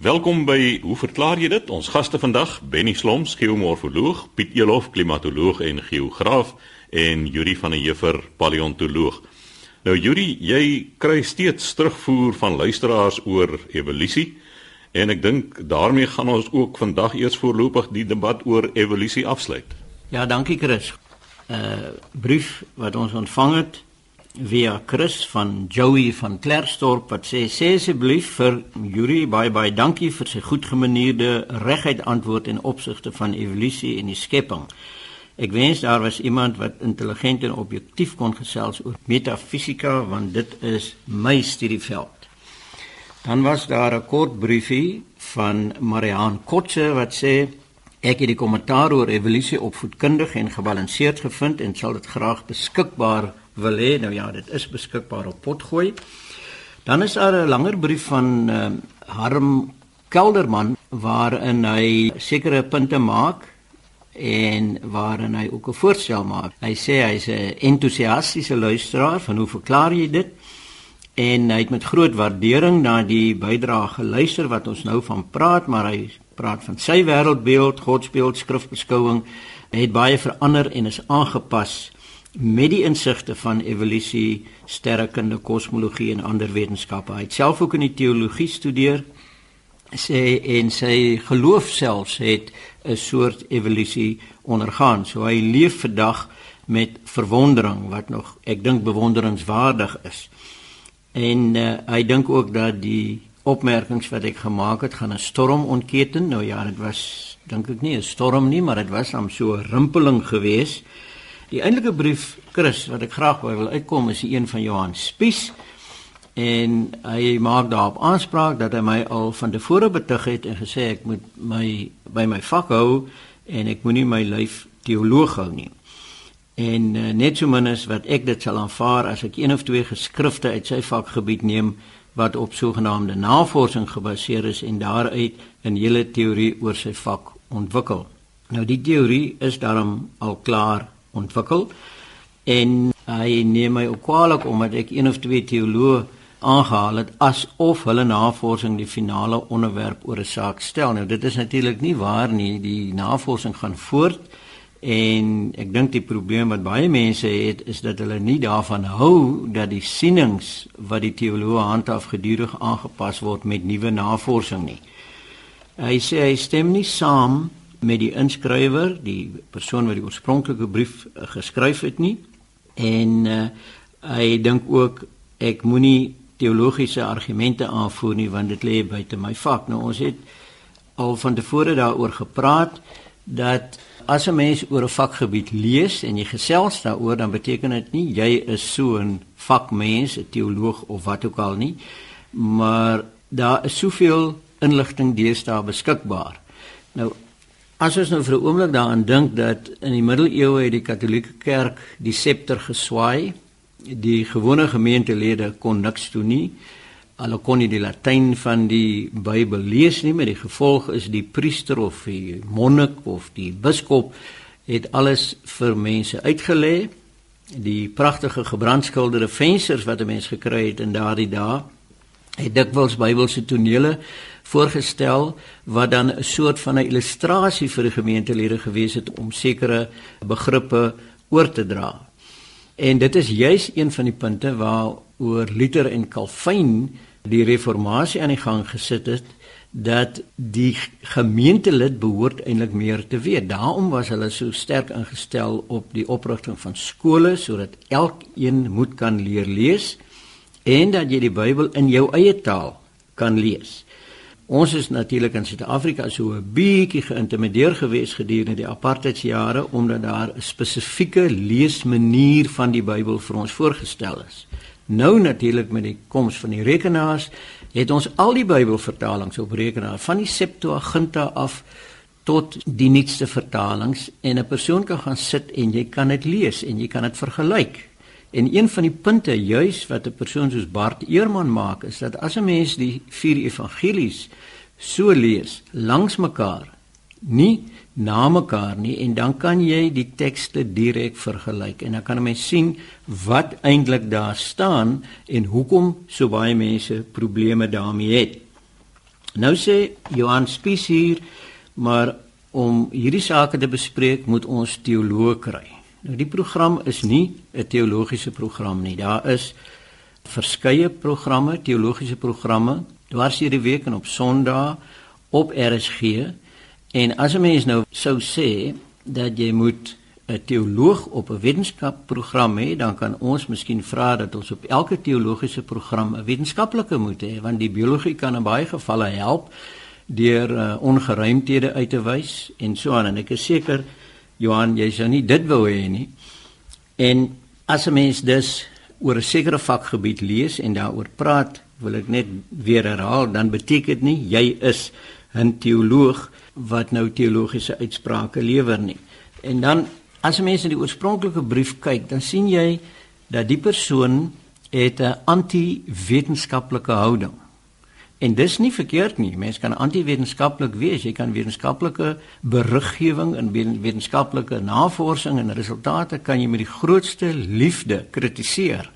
Welkom by Hoe verklaar jy dit? Ons gaste vandag, Benny Sloms, geomorfoloog, Piet Elof, klimatoloog en geograaf en Yuri van der Heever, paleontoloog. Nou Yuri, jy kry steeds terugvoer van luisteraars oor evolusie en ek dink daarmee gaan ons ook vandag eers voorlopig die debat oor evolusie afsluit. Ja, dankie Chris. 'n uh, Brief wat ons ontvang het via Chris van Joey van Klerstorp wat sê sê asseblief vir Yuri baie baie dankie vir sy goedgemanierde reguit antwoord in opsigte van evolusie en die skepping. Ek wens daar was iemand wat intelligent en objektief kon gesels oor metafisika want dit is my studieveld. Dan was daar 'n kort briefie van Mariaan Kotse wat sê ek het die kommentaar oor evolusie opvoedkundig en gebalanseerd gevind en sal dit graag beskikbaar wil hê. Nou ja, dit is beskikbaar op Potgooi. Dan is daar 'n langer brief van uh, Harm Kelderman waarin hy sekere punte maak en waarin hy ook 'n voorstel maak. Hy sê hy's 'n entoesiastiese luisteraar van hoe verklaar jy dit? En hy het met groot waardering na die bydrae geluister wat ons nou van praat, maar hy praat van sy wêreldbeeld, godsbeeld, skrifbeskouing het baie verander en is aangepas met die insigte van evolusie, sterrekunde, kosmologie en ander wetenskappe. Hy het self ook in die teologie studeer sê en sy geloof selfs het 'n soort evolusie ondergaan. So hy leef vandag met verwondering wat nog ek dink bewonderingswaardig is. En uh, hy dink ook dat die opmerkings wat ek gemaak het gaan 'n storm ontketen. Nou ja, dit was dink ek nie 'n storm nie, maar dit was 'n so 'n rimpeling geweest Die eintlike brief, Chris, wat ek graag wil uitkom is die een van Johan Spies en hy maak daarop aanspraak dat hy my al van tevore betug het en gesê ek moet my by my vak hou en ek moenie my lyf teoloog hou nie. En uh, net so min as wat ek dit sal aanvaar as ek een of twee geskrifte uit sy vakgebied neem wat op sogenaamde navorsing gebaseer is en daaruit 'n hele teorie oor sy vak ontwikkel. Nou die teorie is daarom al klaar ontwikkel en hy neem my ook kwaliek omdat ek een of twee teoloë aangehaal het asof hulle navorsing die finale onderwerp oor 'n saak stel. Nou dit is natuurlik nie waar nie. Die navorsing gaan voort en ek dink die probleem wat baie mense het is dat hulle nie daarvan hou dat die sienings wat die teoloë handhaaf gedurig aangepas word met nuwe navorsing nie. Hy sê hy stem nie saam met die inskrywer, die persoon wat die oorspronklike brief uh, geskryf het nie. En uh, hy dink ook ek moenie teologiese argumente aanvoer nie want dit lê buite my vak. Nou ons het al van tevore daaroor gepraat dat as 'n mens oor 'n vakgebied lees en jy gesels daaroor dan beteken dit nie jy is so 'n vakmens, 'n teoloog of wat ook al nie, maar daar is soveel inligting deesdae beskikbaar. Nou As ons nou vir 'n oomblik daaraan dink dat in die middeleeue het die Katolieke Kerk die septer geswaai, die gewone gemeentelede kon niks doen nie. Hulle kon nie die Latyn van die Bybel lees nie, met die gevolg is die priester of die monnik of die biskop het alles vir mense uitgelê. Die pragtige gebrandskilderde vensters wat 'n mens gekry het in daardie dae het dikwels Bybelse tonele voorgestel wat dan 'n soort van 'n illustrasie vir die gemeentelede gewees het om sekere begrippe oor te dra. En dit is juis een van die punte waar oor Luther en Calvin die reformatie aan die gang gesit het dat die gemeentelid behoort eintlik meer te weet. Daarom was hulle so sterk ingestel op die oprigting van skole sodat elkeen moet kan leer lees en dat jy die Bybel in jou eie taal kan lees. Ons is natuurlik in Suid-Afrika so 'n bietjie geïntimideer gewees gedurende die apartheidsjare omdat daar 'n spesifieke leesmanier van die Bybel vir ons voorgestel is. Nou natuurlik met die koms van die rekenaars het ons al die Bybelvertalings op rekenaar van die Septuaginta af tot die nuutste vertalings en 'n persoon kan gaan sit en jy kan dit lees en jy kan dit vergelyk. En een van die punte juis wat 'n persoon soos Bart Eerman maak is dat as 'n mens die vier evangelies so lees langs mekaar, nie na mekaar nie en dan kan jy die tekste direk vergelyk en dan kan 'n mens sien wat eintlik daar staan en hoekom so baie mense probleme daarmee het. Nou sê Johan Spies hier, maar om hierdie sake te bespreek moet ons teoloë kry. Nou die program is nie 'n teologiese program nie. Daar is verskeie programme, teologiese programme, dwars deur die week en op Sondae op RSG. En as 'n mens nou sou sê dat jy moet 'n teoloog op 'n wetenskapprogram hê, dan kan ons miskien vra dat ons op elke teologiese program 'n wetenskaplike moet hê, want die biologie kan in baie gevalle help deur uh, ongeruimthede uit te wys en so aan en ek is seker Johan, jy sou nie dit wou hê nie. En as 'n mens dus oor 'n sekere vakgebied lees en daaroor praat, wil ek net weer herhaal, dan beteken dit nie jy is 'n teoloog wat nou teologiese uitsprake lewer nie. En dan as jy mens in die oorspronklike brief kyk, dan sien jy dat die persoon het 'n anti-wetenskaplike houding. En dis nie verkeerd nie. Mens kan anti-wetenskaplik wees. Jy kan wetenskaplike beriggewing en wetenskaplike navorsing en resultate kan jy met die grootste liefde kritiseer.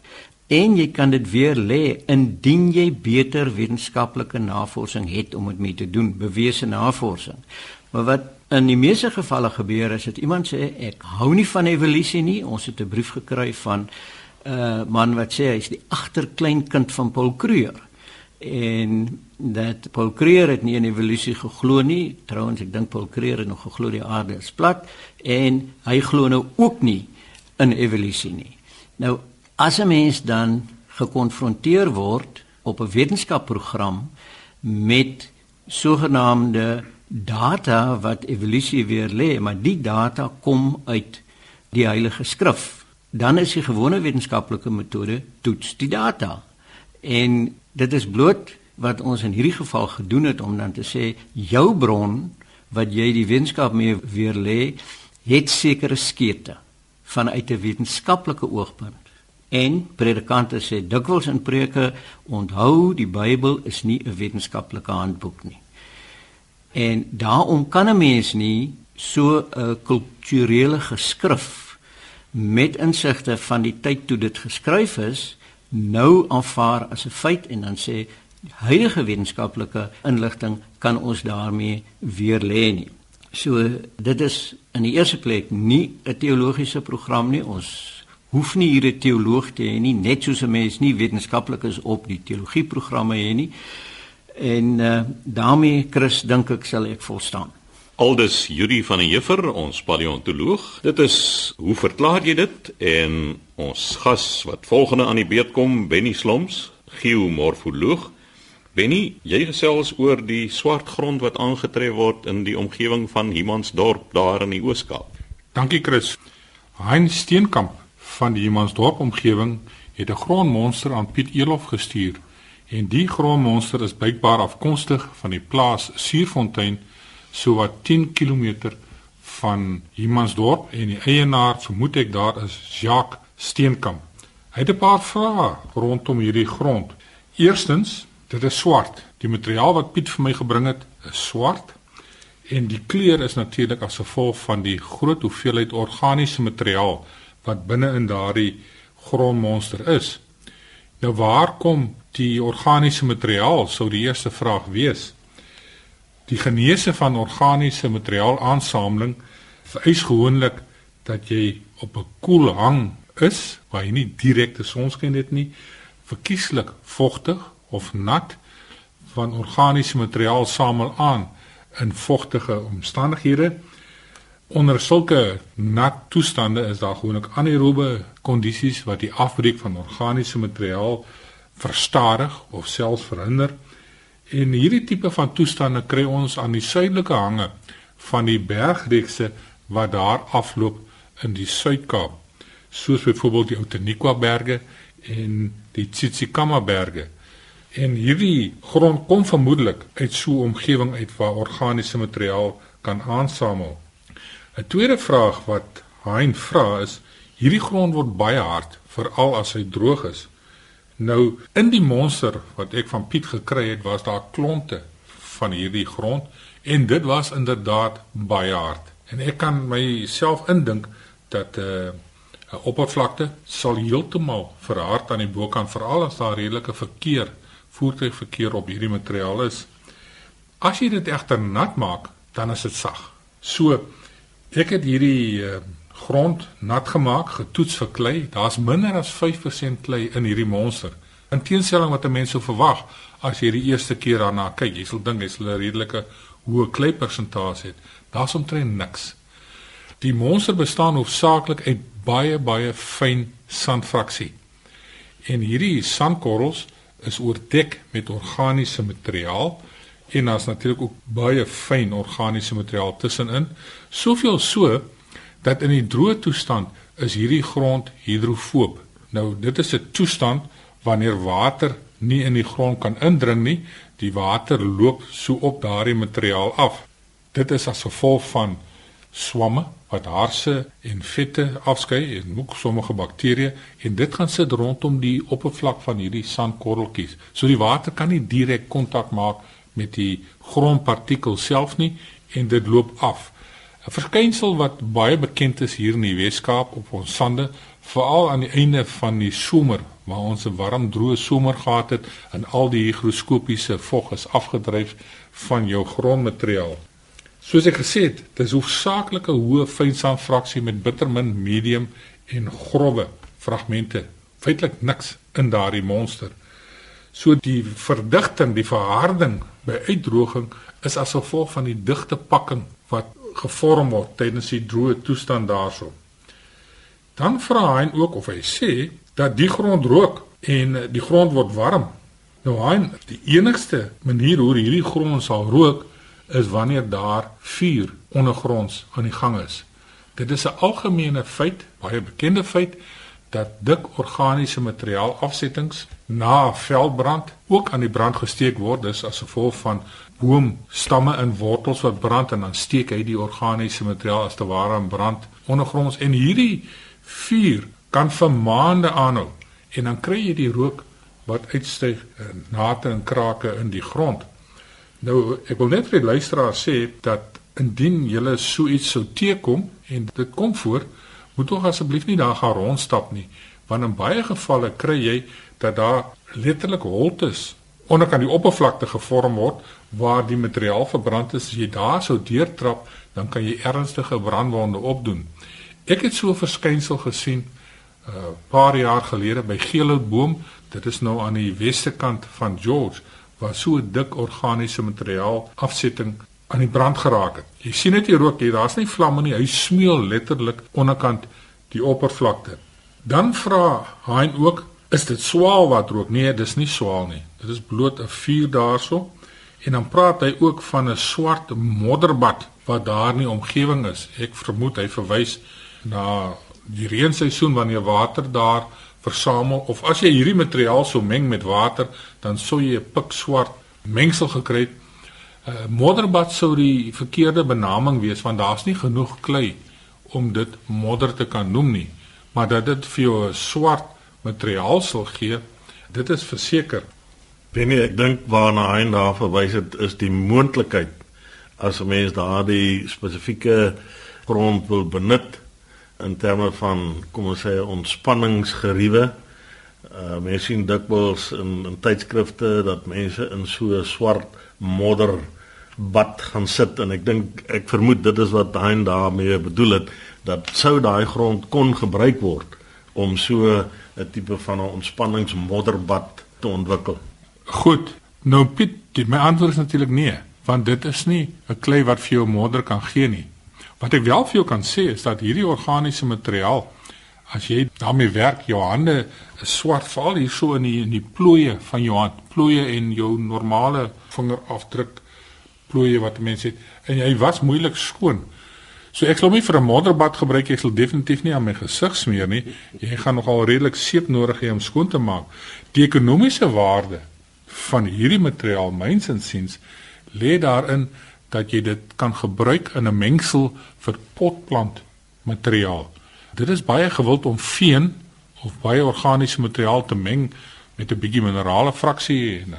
En jy kan dit weer lê indien jy beter wetenskaplike navorsing het om dit mee te doen, bewese navorsing. Maar wat in die meeste gevalle gebeur is dat iemand sê ek hou nie van evolusie nie. Ons het 'n brief gekry van 'n uh, man wat sê hy's die agterkleinkind van Paul Kruger en dat Paul Kruger het nie in evolusie geglo nie. Trouwens ek dink Paul Kruger het nog geglo die aarde is plat en hy glo nou ook nie in evolusie nie. Nou as 'n mens dan gekonfronteer word op 'n wetenskapprogram met sogenaamde data wat evolusie weer lê, maar die data kom uit die Heilige Skrif. Dan is die gewone wetenskaplike metode toets die data. En dit is bloot wat ons in hierdie geval gedoen het om dan te sê jou bron wat jy die wetenskap mee weer lê, het sekere skete vanuit 'n wetenskaplike oogpunt. En predikante sê dikwels in preke onthou die Bybel is nie 'n wetenskaplike handboek nie. En daarom kan 'n mens nie so 'n kulturele geskrif met insigte van die tyd toe dit geskryf is nou aanvaar as 'n feit en dan sê huidige wetenskaplike inligting kan ons daarmee weer lê nie. So dit is in die eerste plek nie 'n teologiese program nie. Ons hoef nie hier 'n teoloog te hê nie, net soos 'n mens nie wetenskaplik is op die teologieprogramme hê nie. En uh, daarmee Chris dink ek sal ek volstaan. Aldus Juri van der Juffer, ons paleontoloog. Dit is hoe verklaar jy dit? En ons gas wat volgende aan die beurt kom, Benny Sloms, geomorfoloog. Benny, jy gesels oor die swart grond wat aangetref word in die omgewing van Humansdorp daar in die Ooskaap. Dankie Chris. Hein Steenkamp van die Humansdorp omgewing het 'n grondmonster aan Piet Elof gestuur en die grondmonster is blykbaar afkomstig van die plaas Suurfontein so wat 10 km van Humansdorp en die eienaar vermoed ek daar is Jacques Steenkamp. Hy het 'n paar vrae rondom hierdie grond. Eerstens, dit is swart. Die materiaal wat Piet vir my gebring het, is swart en die kleur is natuurlik as gevolg van die groot hoeveelheid organiese materiaal wat binne in daardie grondmonster is. Nou waar kom die organiese materiaal sou die eerste vraag wees. Die geneese van organiese materiaal aansameling vereis gewoonlik dat jy op 'n koel hang is waar jy nie direkte sonskyn het nie, verkieslik vogtig of nat van organiese materiaal samel aan in vogtige omstandighede Onder sulke nat toestande is daar gewoonlik anaerobe kondisies wat die afbreek van organiese materiaal verstadig of selfs verhinder. En hierdie tipe van toestande kry ons aan die suidelike hange van die bergreekse wat daar afloop in die Suid-Kaap, soos byvoorbeeld die Outeniqua berge en die Tsitsikamma berge. En hierdie grond kom vermoedelik uit so 'n omgewing uit waar organiese materiaal kan aansamel. 'n Tweede vraag wat Hein vra is: hierdie grond word baie hard, veral as hy droog is. Nou in die monster wat ek van Piet gekry het, was daar klonte van hierdie grond en dit was inderdaad baie hard. En ek kan myself indink dat 'n uh, oppervlakte sal heeltemal verhard aan die bokant veral as daar redelike verkeer, voertuigverkeer op hierdie materiaal is. As jy dit egter nat maak, dan is dit sag. So ek het hierdie uh, grond nat gemaak, getoets vir klei. Daar's minder as 5% klei in hierdie monster. In teenstelling wat 'n mens sou verwag as jy die eerste keer daarna kyk, jy sal dink hy sal 'n redelike hoë kleipersentasie hê. Daar's omtrent niks. Die monster bestaan hoofsaaklik uit baie baie fyn sandfraksie. En hierdie sandkorrels is oordek met organiese materiaal en daar's natuurlik ook baie fyn organiese materiaal tussenin. Soveel so dat in die droë toestand is hierdie grond hidrofoob. Nou dit is 'n toestand wanneer water nie in die grond kan indring nie, die water loop so op daardie materiaal af. Dit is as gevolg van swamme wat harse en vette afskei en ook sommige bakterieë en dit gaan sit rondom die oppervlak van hierdie sandkorreltjies. So die water kan nie direk kontak maak met die grondpartikel self nie en dit loop af. 'n Verskynsel wat baie bekend is hier in die Weskaap op ons sande, veral aan die einde van die somer, waar ons 'n warm droë somer gehad het en al die hygroskopiese vog is afgedryf van jou grondmateriaal. Soos ek gesê het, dis hoofsaaklik 'n hoë fynsandfraksie met bittermin, medium en grove fragmente. Feitelik niks in daardie monster. So die verdigting, die verharding by uitdroging is as gevolg van die digte pakking wat gevorm word tydens die droë toestand daarso. Dan vra hy ook of hy sê dat die grond rook en die grond word warm. Nou hy die enigste manier hoe hierdie grond sal rook is wanneer daar vuur ondergronds aan die gang is. Dit is 'n algemene feit, baie bekende feit dat dik organiese materiaal afsettings na veldbrand ook aan die brand gesteek word dis as gevolg van boomstamme en wortels wat brand en dan steek hy die organiese materiaal as te ware in brand ondergronds en hierdie vuur kan vir maande aanhou en dan kry jy die rook wat uitstyg nater en krake in die grond. Nou ek wil net vir die luisteraar sê dat indien jy so iets sou teekom en dit kom voor, moet tog asseblief nie daar gaan rondstap nie, want in baie gevalle kry jy dat daar letterlik holtes onderkant die oppervlakte gevorm word waar die materiaal verbrand is. As jy daar sou deurtrap, dan kan jy ernstige brandwonde opdoen. Ek het so 'n verskynsel gesien 'n uh, paar jaar gelede by Geelhoutboom. Dit is nou aan die weste kant van George waar so 'n dik organiese materiaal afsetting aan die brand geraak het. Jy sien dit hier rook hier, daar's nie vlamme nie. Hy smeel letterlik onderkant die oppervlakte. Dan vra Hein ook Is dit swaal wat rook? Nee, dis nie swaal nie. Dit is bloot 'n vuur daarso. En dan praat hy ook van 'n swart modderbad wat daar in die omgewing is. Ek vermoed hy verwys na die reenseisoen wanneer water daar versamel of as jy hierdie materiaal sou meng met water, dan sou jy 'n pikswart mengsel gekry het. Uh, Modderbad sou die verkeerde benaming wees want daar's nie genoeg klei om dit modder te kan noem nie, maar dat dit vir jou 'n swart materiaal sal gee, dit is verseker. Binne ek dink waarna hy daar verwys het is die moontlikheid as 'n mens daardie spesifieke grond wil benut in terme van kom ons sê ontspanningsgeriewe. Uh mense sien dikwels in in tydskrifte dat mense in so swart modder bad gaan sit en ek dink ek vermoed dit is wat hy daarmee bedoel het dat sou daai grond kon gebruik word om so 'n tipe van 'n ontspanningsmodderbad te ontwikkel. Goed. Nou Piet, die, my antwoord is natuurlik nee, want dit is nie 'n klei wat vir jou modder kan gee nie. Wat ek wel vir jou kan sê is dat hierdie organiese materiaal as jy daarmee werk, jou hande is swart val hier so in die in die plooie van jou hand, plooie en jou normale vingerafdruk plooie wat mense het en jy was moeilik skoon. So ek sal nie vir 'n modderbad gebruik, ek sal definitief nie aan my gesig smeer nie. Jy gaan nogal redelik seep nodig hê om skoon te maak. Die ekonomiese waarde van hierdie materiaal myns insiens lê daarin dat jy dit kan gebruik in 'n mengsel vir potplant materiaal. Dit is baie gewild om veen of baie organiese materiaal te meng met 'n bietjie minerale fraksie en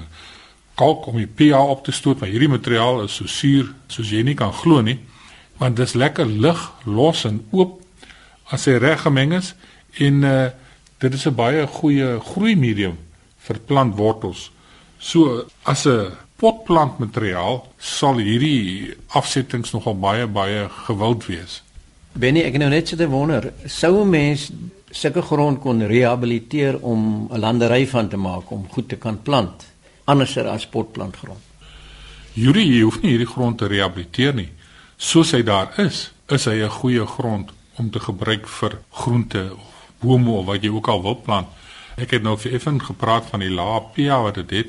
kalk om die pH op te stoot, maar hierdie materiaal is so suur soos jy nie kan glo nie want dit is lekker lig, los en oop as hy reg gemeng is en uh dit is 'n baie goeie groei medium vir plantwortels. So as 'n potplantmateriaal sal hierdie afsettings nogal baie baie gewild wees. Benny, ek nou net sit te wonder, sou 'n mens sulke grond kon rehabiliteer om 'n landery van te maak om goed te kan plant, anderser as potplantgrond? Yuri, jy hoef nie hierdie grond te rehabiliteer nie. Soos hy daar is, is hy 'n goeie grond om te gebruik vir groente of bome of wat jy ook al wil plant. Ek het nou vir effe gepraat van die lae pH wat dit het.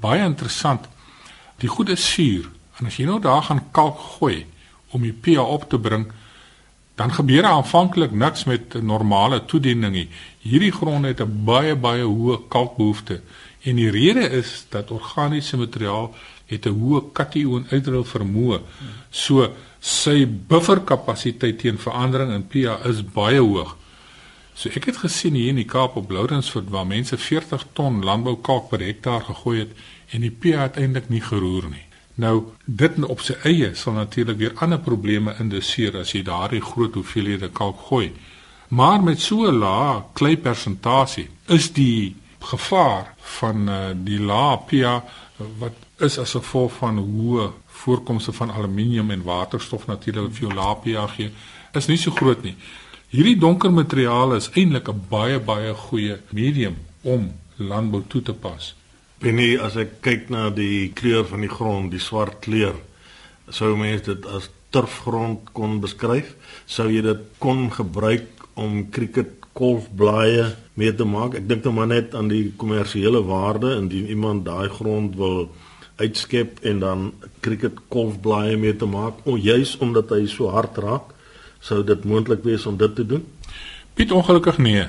Baie interessant. Die goeie suur. En as jy nou daar gaan kalk gooi om die pH op te bring, dan gebeur daar aanvanklik niks met normale toediening nie. Hierdie gronde het 'n baie baie hoë kalkbehoefte en die rede is dat organiese materiaal het 'n hoë kation uitdrol vermoë. So sy bufferkapasiteit teen verandering in pH is baie hoog. So ek het gesien hier in die Kaap op Lourensfort waar mense 40 ton landboukalk per hektaar gegooi het en die pH uiteindelik nie geroer nie. Nou dit op sy eie sal natuurlik weer ander probleme induseer as jy daardie groot hoeveelhede kalk gooi. Maar met so 'n lae kleipersentasie is die gevaar van uh, die pH wat is as gevolg van hoë voorkomste van aluminium en waterstof natuurlik vir jou pH gee, is nie so groot nie. Hierdie donker materiaal is eintlik 'n baie baie goeie medium om landbou toe te pas. Binne as ek kyk na die kleur van die grond, die swart kleur, sou mense dit as turfgrond kon beskryf. Sou jy dit kon gebruik om krieket kolfblaaie mee te maak? Ek dink nou maar net aan die kommersiële waarde indien iemand daai grond wil uitskep en dan krieket kolfblaaie mee te maak, o juis omdat hy so hard raak, sou dit moontlik wees om dit te doen? Piet ongelukkig nee.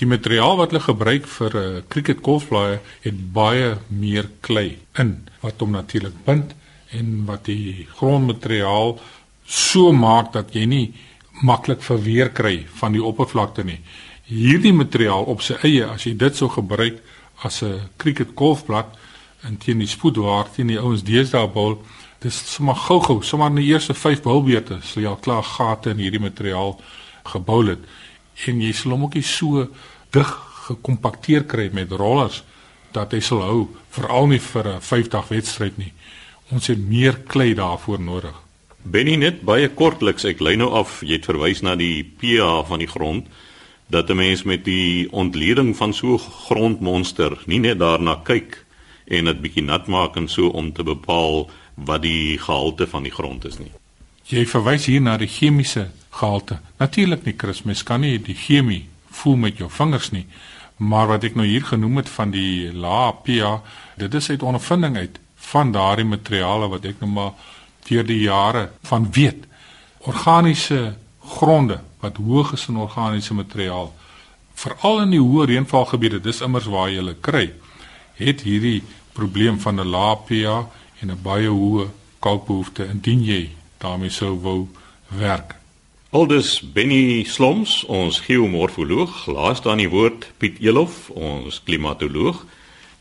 Die materiaal wat hulle gebruik vir 'n uh, eh, cricket golfblaaie het baie meer klei in wat hom natuurlik bind en wat die grondmateriaal so maak dat jy nie maklik verweer kry van die oppervlakte nie. Hierdie materiaal op sy eie as jy dit sou gebruik as 'n cricket golfblad en teen die spoedwaar teen die ouens deesdae bou, dis sommer gou-gou, sommer in die eerste 5 bulbeete sal jy al klaar gate in hierdie materiaal gebou het en jy sal hom ook nie so dig gekompakteer kry met rollers dat hy sal hou veral nie vir 'n 5-dag wedstryd nie. Ons het meer klei daarvoor nodig. Benny net baie kortliks ek lei nou af jy het verwys na die pH van die grond dat 'n mens met die ontleding van so grondmonster nie net daarna kyk en dit bietjie nat maak en so om te bepaal wat die gehalte van die grond is nie. Jy verwys hier na die chemiese gehalte. Natuurlik nie Chris, mens kan nie die chemie voel met jou vingers nie. Maar wat ek nou hier genoem het van die lae pH, dit is uit ondervinding uit van daardie materiale wat ek nou maar deur die jare van weet. Organiese gronde wat hoog is in organiese materiaal, veral in die hoë reënvalgebiede, dis immers waar jy hulle kry, het hierdie probleem van 'n lae pH en 'n baie hoë kalkbehoefte indien jy daarmee sou wou werk. Aldus Benny Sloms, ons geomorfoloog, laas dan die woord Piet Elof, ons klimatoloog.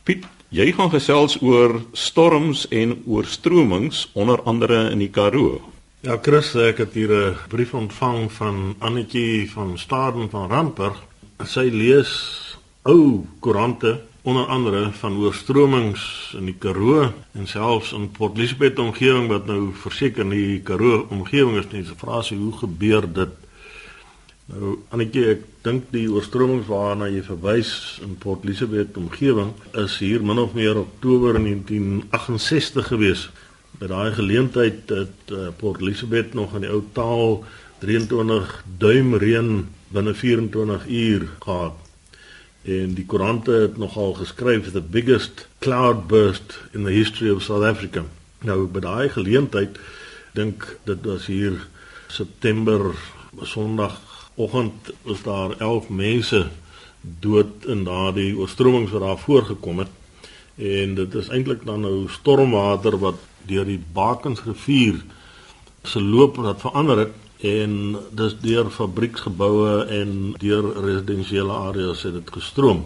Piet, jy gaan gesels oor storms en oorstromings onder andere in die Karoo. Ja, Chris, ek het hier 'n brief ontvang van Annetjie van Staden van Randburg. Sy lees ou koerante onder andere van oorstromings in die Karoo en selfs in Port Elizabeth omgewing wat nou verseker in die Karoo omgewing is. Sy vra sy hoe gebeur dit? Nou Annetjie, ek dink die oorstromings waarna jy verwys in Port Elizabeth omgewing is hier min of meer Oktober 1968 gewees. By daai geleentheid het uh, Port Elizabeth nog aan die ou taal 23 duim reën binne 24 uur gehad en die koerante het nogal geskryf the biggest cloudburst in the history of South Africa. Nou by daai geleentheid dink dit was hier September Sondagoggend was daar 11 mense dood in daardie oorstromings wat daar voorgekom het en dit is eintlik dan nou stormwater wat deur die Bakensrivier se loop wat verander het en dis deur fabrieksgeboue en deur residensiële areas het dit gestroom.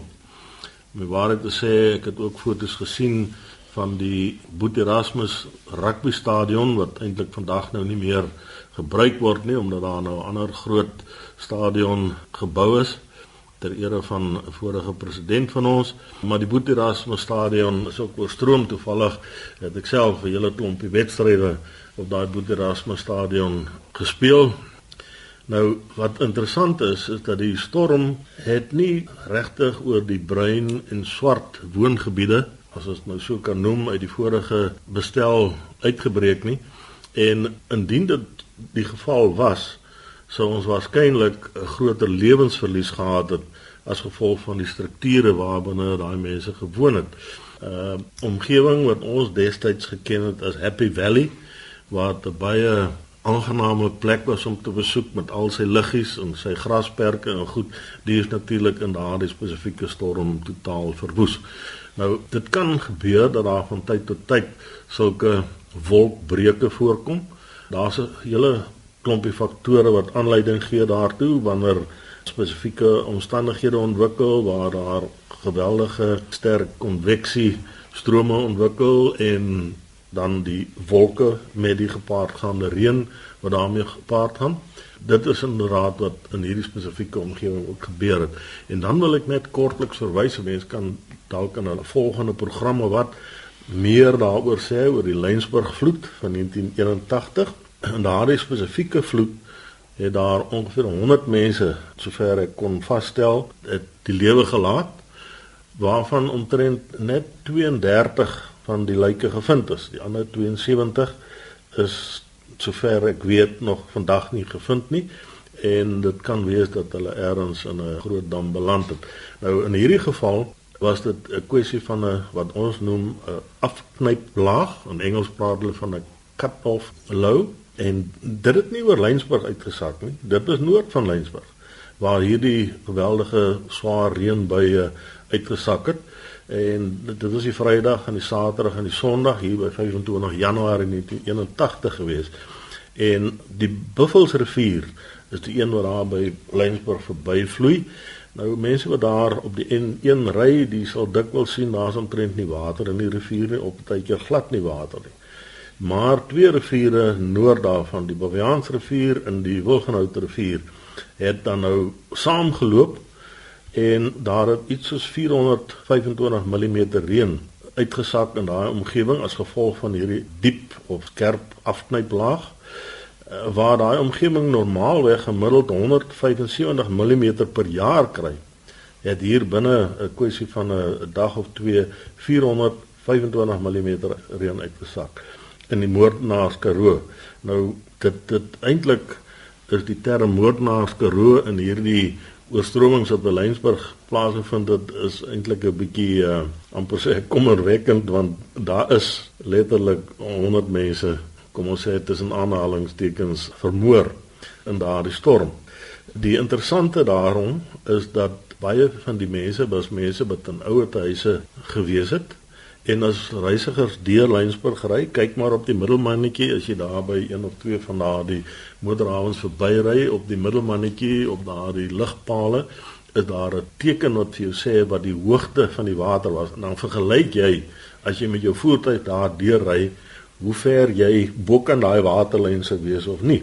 My waarheid te sê, ek het ook foto's gesien van die Boet Erasmus rugby stadion wat eintlik vandag nou nie meer gebruik word nie omdat daar nou 'n ander groot stadion gebou is ter ere van 'n vorige president van ons, maar die Boet Erasmus Stadion is ook oorstroom toevallig het ek self 'n hele klompie wedstryde op daai Boet Erasmus Stadion gespeel. Nou wat interessant is is dat die storm het nie regtig oor die bruin en swart woongebiede as ons nou so kan noem uit die vorige bestel uitgebreek nie. En indien dit die geval was, sou ons waarskynlik 'n groter lewensverlies gehad het as gevolg van die strukture waarbinne daai mense gewoon het. Uh omgewing wat ons destyds geken het as Happy Valley waar dit baie aangename plek was om te besoek met al sy liggies en sy grasperke en goed, die is natuurlik in daardie spesifieke storm totaal verwoes. Nou dit kan gebeur dat daar van tyd tot tyd sulke wolkbreuke voorkom. Daar's 'n hele klompie faktore wat aanleiding gee daartoe wanneer spesifieke omstandighede ontwikkel waar daar geweldige sterk konveksie strome ontwikkel en dan die wolke met die gepaardgaande reën wat daarmee gepaard gaan. Dit is inderdaad wat in hierdie spesifieke omgewing ook gebeur het. En dan wil ek net kortliks verwys, mense kan dalk aan 'n volgende programme wat meer daaroor sê oor die Lensburg vloed van 1981 in daardie spesifieke vloed het daar ongeveer 100 mense sover ek kon vasstel het die lewe gelaat waarvan omtrent net 32 van die lyke gevind is die ander 72 is sover ek weet nog vandag nie gevind nie en dit kan wees dat hulle ergens in 'n groot dam beland het nou in hierdie geval was dit 'n kwessie van 'n wat ons noem 'n afknyplaag in Engels praat hulle van 'n cut off low En dit het nie oor Lensburg uitgesak nie. Dit is noord van Lensburg waar hierdie geweldige swaar reënbuie uitgesak het. En dit was die Vrydag en die Saterdag en die Sondag hier by 25 Januarie 1981 gewees. En die Buffelsrivier is die een wat daar by Lensburg verbyvloei. Nou mense wat daar op die N1 ry, die sal dikwels sien daar's omtrent nie water in die rivier nie, op tydjie glad nie water nie maar twee riviere noord daarvan, die Baviaansrivier en die Wilgenhout rivier, het dan nou saamgeloop en daar het iets soos 425 mm reën uitgesak in daai omgewing as gevolg van hierdie diep of skerp afknyplaag eh, waar daai omgewing normaalweg gemiddeld 175 mm per jaar kry het hier binne 'n kwessie van 'n dag of 2 425 mm reën uitgesak in die moordenaars Karoo. Nou dit dit eintlik is die term moordenaars Karoo in hierdie oorstromings op Belynsburg plaasgevind dit is eintlik 'n bietjie uh, amper sê kommerwekkend want daar is letterlik 100 mense kom ons sê tussen aanhalingstekens vermoor in daardie storm. Die interessante daarom is dat baie van die mense was mense wat in ouer huise gewees het En as reisigers deur Lensburg ry, kyk maar op die middelmannetjie as jy daar by een of twee van daardie moederhawens verbyry op die middelmannetjie op daardie ligpale is daar 'n teken wat vir jou sê wat die hoogte van die water was en dan vergelyk jy as jy met jou voertuig daar deur ry hoe ver jy bo kan daai waterlyn sou wees of nie.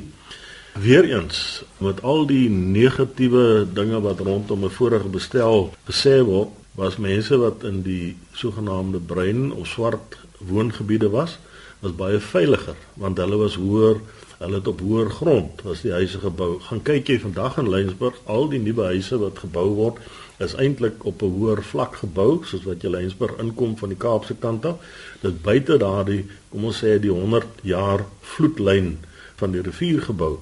Weereens met al die negatiewe dinge wat rondom 'n vorige bestel gesê word was mense wat in die sogenaamde bruin of swart woongebiede was, was baie veiliger want hulle was hoër, hulle het op hoër grond was die huise gebou. Gaan kyk jy vandag in Lensburg, al die nuwe huise wat gebou word, is eintlik op 'n hoër vlak gebou, soos wat jy Lensburg inkom van die Kaapse kant af. Dit buite daardie, kom ons sê die 100 jaar vloedlyn van die rivier gebou.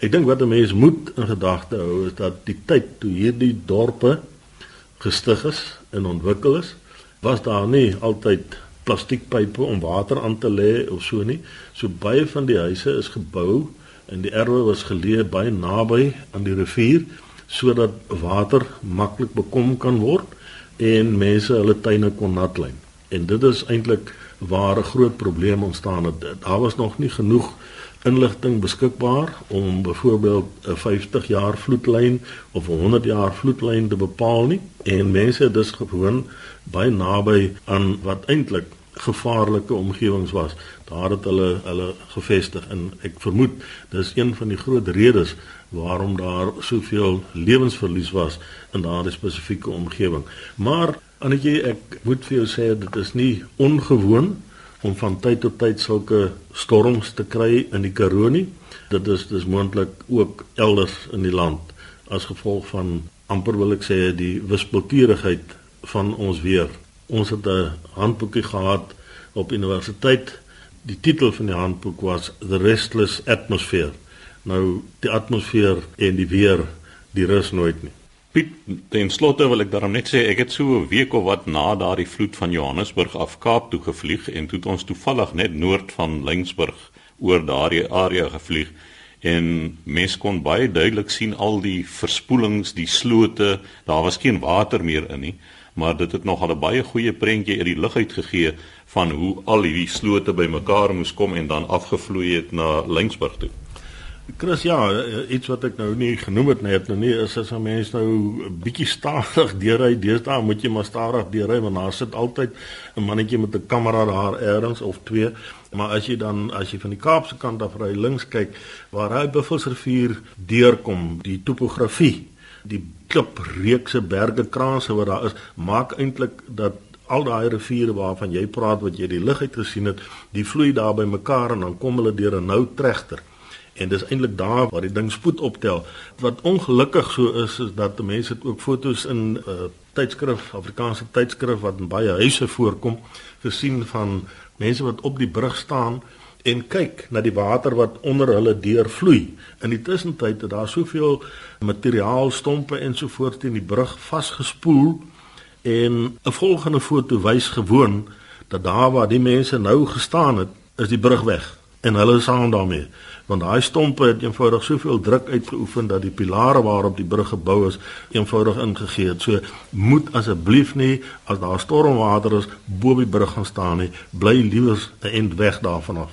Ek dink wat 'n mens moet in gedagte hou is dat die tyd toe hierdie dorpe gestig is en ontwikkel is, was daar nie altyd plastiekpype om water aan te lê of so nie. So baie van die huise is gebou en die erwe was geleë baie naby aan die rivier sodat water maklik bekom kan word en mense hulle tuine kon nat lê. En dit is eintlik waar 'n groot probleem ontstaan het. Daar was nog nie genoeg inligting beskikbaar om byvoorbeeld 'n 50 jaar vloedlyn of 'n 100 jaar vloedlyn te bepaal nie en mense het dus gewoon baie naby aan wat eintlik gevaarlike omgewings was. Daar het hulle hulle gevestig en ek vermoed dis een van die groot redes waarom daar soveel lewensverlies was in daardie spesifieke omgewing. Maar Annetjie, ek moet vir jou sê dit is nie ongewoon om van tyd tot tyd sulke storms te kry in die Karoo nie. Dit is dis moontlik ook elders in die land as gevolg van amper wil ek sê die wispelturigheid van ons weer. Ons het 'n handboekie gehad op universiteit. Die titel van die handboek was The Restless Atmosphere. Nou die atmosfeer en die weer, die rus nooit nie. Piet, ten slotte wil ek daarom net sê ek het so 'n week of wat na daardie vloed van Johannesburg af Kaap toe gevlieg en toe het ons toevallig net noord van Lensburg oor daardie area gevlieg en mens kon baie duidelik sien al die verspoelings, die slote, daar was geen water meer in nie maar dit het nogal 'n baie goeie prentjie uit die lug uit gegee van hoe al hierdie slote bymekaar moes kom en dan afgevloei het na Lensburg toe. Chris ja, iets wat ek nou nie genoem het net nou nie is as 'n mens nou 'n bietjie stadig deurry, deesdae moet jy maar stadig deurry want daar sit altyd 'n mannetjie met 'n kamera daar ergens of twee. Maar as jy dan as jy van die Kaapse kant af ry links kyk waar hy Buffelsrivier deurkom, die topografie die klipreekse berge kraanse wat daar is maak eintlik dat al daai riviere waarvan jy praat wat jy die lig uit gesien het, die vloei daar by mekaar en dan kom hulle deur 'n nou trechter. En dis eintlik daar waar die ding spoed optel. Wat ongelukkig so is is dat mense dit ook fotos in 'n uh, tydskrif, Afrikaanse tydskrif wat in baie huise voorkom, gesien van mense wat op die brug staan en kyk na die water wat onder hulle deurvloei. In die tussentyd het daar soveel materiaal, stompe ensovoorts teen die brug vasgespoel en 'n volgende foto wys gewoon dat daar waar die mense nou gestaan het, is die brug weg en hulle is saam daarmee want daai stompe het eenvoudig soveel druk uitgeoefen dat die pilare waarop die brug gebou is eenvoudig ingegee het. So moet asseblief nie as daar stormwater is bo die brug gaan staan nie, bly liewer 'n end weg daarvan af.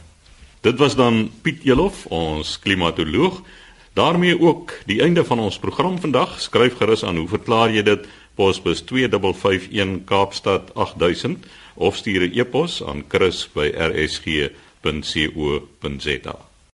Dit was dan Piet Elof, ons klimatoloog. daarmee ook die einde van ons program vandag. Skryf gerus aan hoe verklaar jy dit? Posbus 2551 Kaapstad 8000 of stuur 'n e-pos aan chris@rsg.co.za.